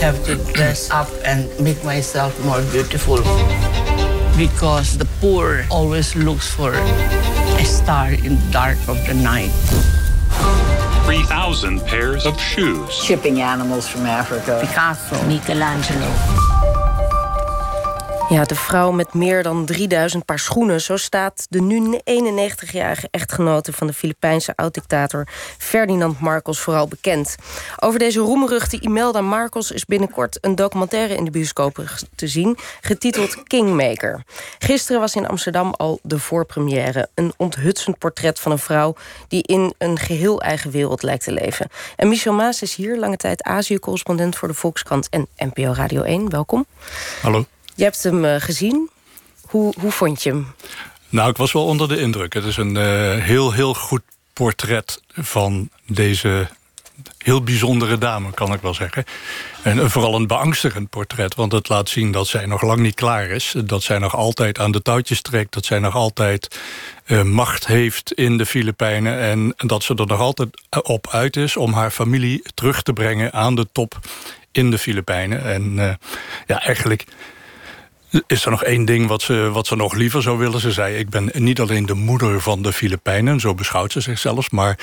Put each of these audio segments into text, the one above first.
have to dress up and make myself more beautiful. Because the poor always looks for a star in the dark of the night. 3,000 pairs of shoes. Shipping animals from Africa. Picasso, Michelangelo. Ja, de vrouw met meer dan 3000 paar schoenen. Zo staat de nu 91-jarige echtgenote van de Filipijnse oud-dictator Ferdinand Marcos vooral bekend. Over deze roemruchte Imelda Marcos is binnenkort een documentaire in de bioscopen te zien, getiteld Kingmaker. Gisteren was in Amsterdam al de voorpremière. Een onthutsend portret van een vrouw die in een geheel eigen wereld lijkt te leven. En Michel Maas is hier, lange tijd Azië-correspondent voor de Volkskrant en NPO Radio 1. Welkom. Hallo. Je hebt hem uh, gezien. Hoe, hoe vond je hem? Nou, ik was wel onder de indruk. Het is een uh, heel, heel goed portret van deze heel bijzondere dame, kan ik wel zeggen. En vooral een beangstigend portret, want het laat zien dat zij nog lang niet klaar is. Dat zij nog altijd aan de touwtjes trekt, dat zij nog altijd macht heeft in de Filipijnen... en dat ze er nog altijd op uit is om haar familie terug te brengen aan de top in de Filipijnen. En ja, eigenlijk is er nog één ding wat ze, wat ze nog liever zou willen? Ze zei, ik ben niet alleen de moeder van de Filipijnen... zo beschouwt ze zichzelf, maar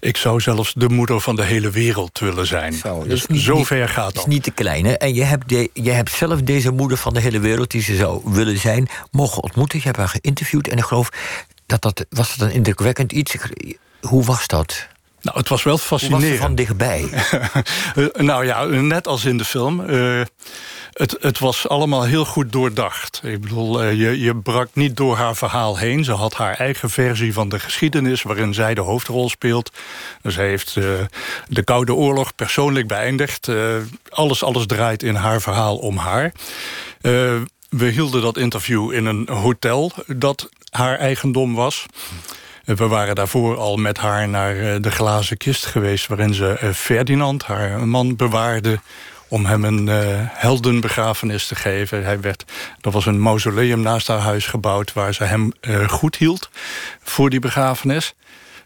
ik zou zelfs de moeder van de hele wereld willen zijn. Zo, dus niet, zo ver gaat dat. is niet te klein, hè? En je hebt, de, je hebt zelf deze moeder van de hele wereld... die ze zou willen zijn, mogen ontmoeten. Je hebt haar geïnterviewd en ik geloof dat dat... was dat een indrukwekkend iets? Hoe was dat? Nou, het was wel fascinerend. Was van dichtbij? nou ja, net als in de film... Uh, het, het, was allemaal heel goed doordacht. Ik bedoel, uh, je, je brak niet door haar verhaal heen. Ze had haar eigen versie van de geschiedenis... waarin zij de hoofdrol speelt. Zij heeft uh, de Koude Oorlog persoonlijk beëindigd. alles, alles draait in haar verhaal om haar. we hielden dat interview in een hotel dat haar eigendom was... We waren daarvoor al met haar naar de glazen kist geweest... waarin ze Ferdinand, haar man, bewaarde om hem een uh, heldenbegrafenis te geven. Hij werd, er was een mausoleum naast haar huis gebouwd... waar ze hem uh, goed hield voor die begrafenis.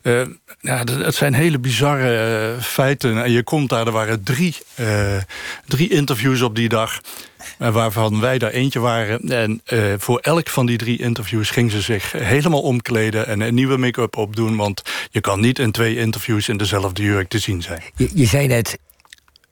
Uh, ja, het zijn hele bizarre feiten. En je komt daar, er waren drie, drie interviews op die dag... waarvan wij daar eentje waren. En voor elk van die drie interviews ging ze zich helemaal omkleden... en een nieuwe make-up opdoen. Want je kan niet in twee interviews in dezelfde jurk te zien zijn. Je, je zei net,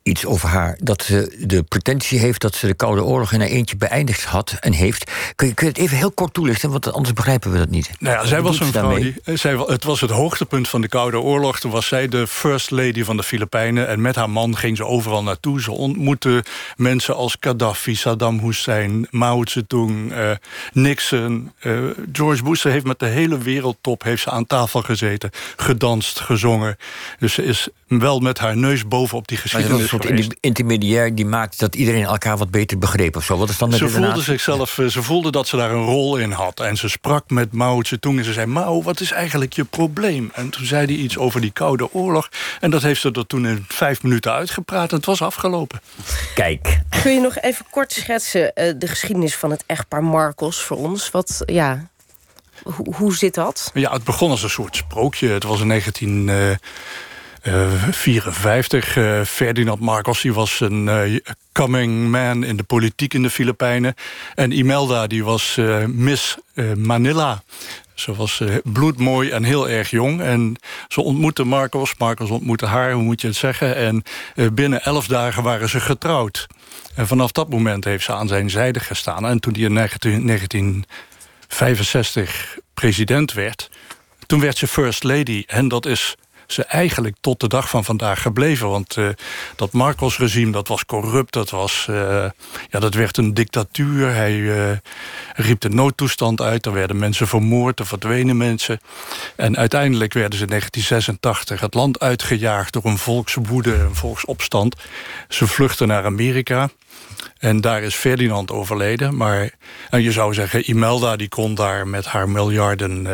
iets over haar. Dat ze de pretentie heeft dat ze de Koude Oorlog in haar eentje beëindigd had en heeft. Kun je, kun je het even heel kort toelichten? Want anders begrijpen we dat niet. Nou ja, zij was een vrouw die, zij, het was het hoogtepunt van de Koude Oorlog. Toen was zij de first lady van de Filipijnen. En met haar man ging ze overal naartoe. Ze ontmoette mensen als Gaddafi, Saddam Hussein, Mao Zedong, uh, Nixon. Uh, George Bush. Heeft met de hele wereldtop heeft ze aan tafel gezeten. Gedanst, gezongen. Dus ze is wel met haar neus bovenop die geschiedenis soort intermediair die maakt dat iedereen elkaar wat beter begreep of zo. Wat is dan ze voelde zichzelf, eh, ze voelde dat ze daar een rol in had. En ze sprak met Mao Zedong en ze zei... Mao, wat is eigenlijk je probleem? En toen zei hij iets over die Koude Oorlog. En dat heeft ze er toen in vijf minuten uitgepraat. En het was afgelopen. Kijk. Kun je nog even kort schetsen uh, de geschiedenis van het echtpaar Marcos voor ons? Wat, ja, hoe, hoe zit dat? Ja, het begon als een soort sprookje. Het was in 19... Uh, uh, 54. Uh, Ferdinand Marcos die was een uh, coming man in de politiek in de Filipijnen. En Imelda die was Miss Manila. Ze was bloedmooi en heel erg jong. En ze ontmoette Marcos. Marcos ontmoette haar, hoe moet je het zeggen. En binnen elf dagen waren ze getrouwd. En vanaf dat moment heeft ze aan zijn zijde gestaan. En toen hij in 1965 president werd... toen werd ze first lady. En dat is ze eigenlijk tot de dag van vandaag gebleven. Want uh, dat Marcos-regime, dat was corrupt, dat, was, uh, ja, dat werd een dictatuur. Hij uh, riep de noodtoestand uit, er werden mensen vermoord, er verdwenen mensen. En uiteindelijk werden ze in 1986 het land uitgejaagd door een volkswoede, een volksopstand. Ze vluchtten naar Amerika. En daar is Ferdinand overleden. Maar en je zou zeggen, Imelda die kon daar met haar miljarden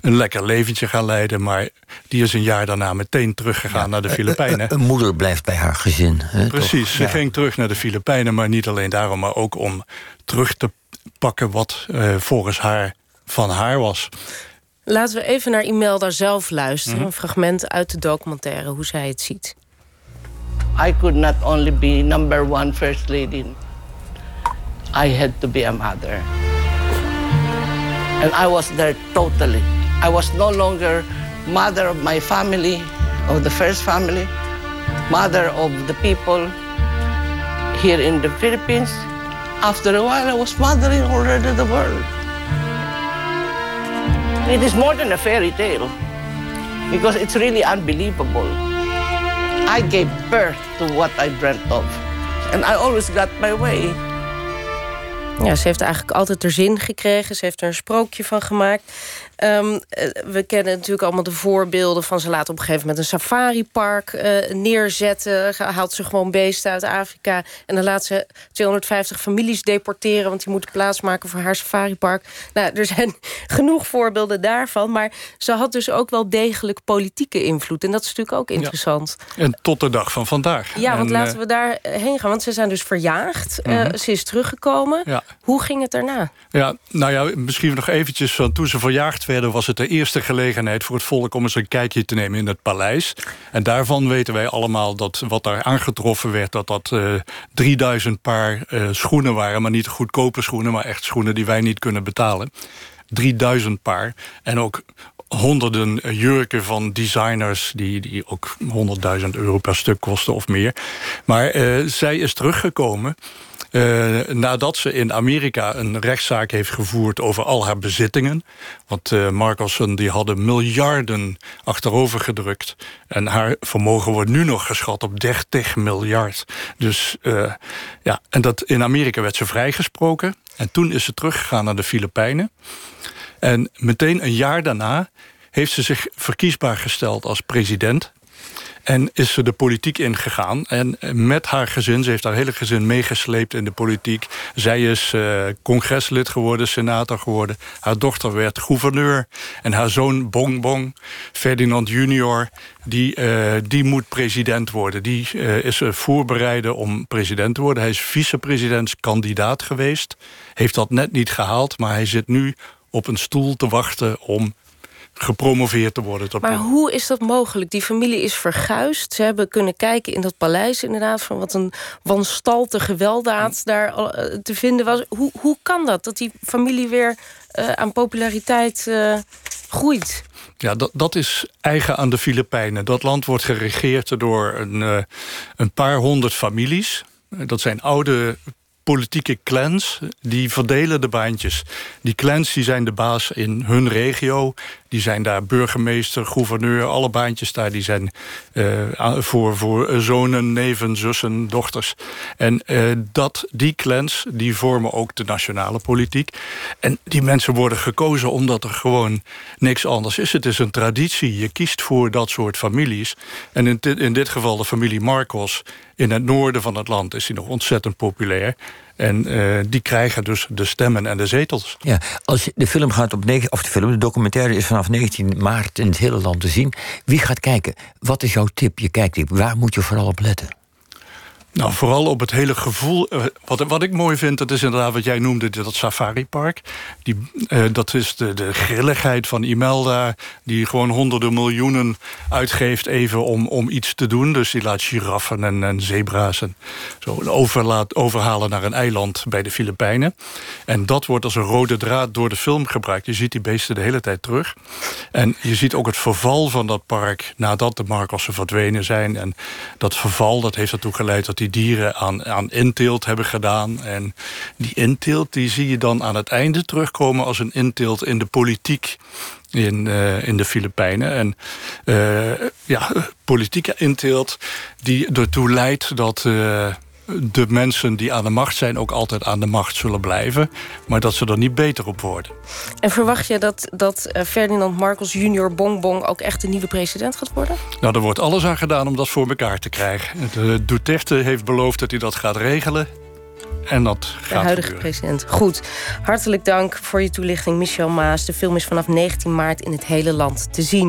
een lekker leventje gaan leiden. Maar die is een jaar daarna meteen teruggegaan naar de Filipijnen. Een moeder blijft bij haar gezin. Hè, Precies, ze ging terug naar de Filipijnen. Maar niet alleen daarom, maar ook om terug te pakken... wat uh, volgens haar van haar was. Laten we even naar Imelda zelf luisteren. Mhm. Een fragment uit de documentaire, hoe zij het ziet. I could not only be number one first lady, I had to be a mother. And I was there totally. I was no longer mother of my family, of the first family, mother of the people here in the Philippines. After a while, I was mothering already the world. It is more than a fairy tale because it's really unbelievable. I gave birth to what I dreamt of. And I always got my way. Ja, ze heeft eigenlijk altijd er zin gekregen. Ze heeft er een sprookje van gemaakt. Um, we kennen natuurlijk allemaal de voorbeelden van... ze laat op een gegeven moment een safaripark uh, neerzetten. Haalt ze gewoon beesten uit Afrika. En dan laat ze 250 families deporteren... want die moeten plaatsmaken voor haar safaripark. Nou, er zijn genoeg voorbeelden daarvan. Maar ze had dus ook wel degelijk politieke invloed. En dat is natuurlijk ook interessant. En tot de dag van vandaag. Ja, want laten uh, we daarheen gaan. Want ze zijn dus verjaagd. -hmm. ze is teruggekomen. Ja. Hoe ging het daarna? Ja, nou ja, misschien nog eventjes van toen ze verjaagd werden... was het de eerste gelegenheid voor het volk om eens een kijkje te nemen in het paleis. En daarvan weten wij allemaal dat wat daar aangetroffen werd... dat dat uh, 3000 paar uh, schoenen waren, maar niet goedkope schoenen... maar echt schoenen die wij niet kunnen betalen. 3000 paar. En ook honderden jurken van designers... die, die ook 100.000 euro per stuk kosten of meer. Maar uh, zij is teruggekomen... Uh, nadat ze in Amerika een rechtszaak heeft gevoerd over al haar bezittingen. Want uh, Markelson die hadden miljarden achterover gedrukt. En haar vermogen wordt nu nog geschat op 30 miljard. Dus ja, en dat in Amerika werd ze vrijgesproken. En toen is ze teruggegaan naar de Filipijnen. En meteen een jaar daarna heeft ze zich verkiesbaar gesteld als president. En is ze de politiek ingegaan. En met haar gezin, ze heeft haar hele gezin meegesleept in de politiek. Zij is uh, congreslid geworden, senator geworden. Haar dochter werd gouverneur. En haar zoon Bong Bong, Ferdinand junior... die, uh, die moet president worden. Die uh, is voorbereiden om president te worden. Hij is vicepresidentskandidaat geweest. Heeft dat net niet gehaald, maar hij zit nu op een stoel te wachten om gepromoveerd te worden. Maar hoe is dat mogelijk? Die familie is verguisd. Ze hebben kunnen kijken in dat paleis inderdaad... van wat een wanstaltige gewelddaad daar te vinden was. Hoe, hoe kan dat, dat die familie weer uh, aan populariteit uh, groeit? Ja, dat, dat is eigen aan de Filipijnen. Dat land wordt geregeerd door een, uh, een paar honderd families. Dat zijn oude politieke clans, die verdelen de baantjes. Die clans die zijn de baas in hun regio. Die zijn daar burgemeester, gouverneur, alle baantjes daar... die zijn uh, voor, voor zonen, neven, zussen, dochters. En uh, dat, die clans die vormen ook de nationale politiek. En die mensen worden gekozen omdat er gewoon niks anders is. Het is een traditie. Je kiest voor dat soort families. En in, in dit geval de familie Marcos... in het noorden van het land is die nog ontzettend populair... En uh, die krijgen dus de stemmen en de zetels. Ja, als de film gaat op of de film, de documentaire is vanaf 19 maart in het hele land te zien. Wie gaat kijken? Wat is jouw tip? Je kijkt, waar moet je vooral op letten? Nou, vooral op het hele gevoel. Wat, wat ik mooi vind, dat is inderdaad wat jij noemde, dat safaripark. Die, uh, dat is de, de grilligheid van Imelda, die gewoon honderden miljoenen uitgeeft even om, om iets te doen. Dus die laat giraffen en, en zebra's en zo overlaat, overhalen naar een eiland bij de Filipijnen. En dat wordt als een rode draad door de film gebruikt. Je ziet die beesten de hele tijd terug. En je ziet ook het verval van dat park nadat de Marcossen verdwenen zijn. En dat verval dat heeft ertoe geleid dat die dieren aan, aan inteelt hebben gedaan. En die inteelt die zie je dan aan het einde terugkomen als een inteelt in de politiek in, uh, in de Filipijnen. En uh, ja, politieke inteelt die ertoe leidt dat... De mensen die aan de macht zijn ook altijd aan de macht zullen blijven. Maar dat ze er niet beter op worden. En verwacht je dat, dat Ferdinand Marcos junior Bongbong ook echt de nieuwe president gaat worden? Nou, er wordt alles aan gedaan om dat voor elkaar te krijgen. De Duterte heeft beloofd dat hij dat gaat regelen. En dat gaat De huidige gebeuren. president. Goed. Hartelijk dank voor je toelichting, Michel Maas. De film is vanaf 19 maart in het hele land te zien.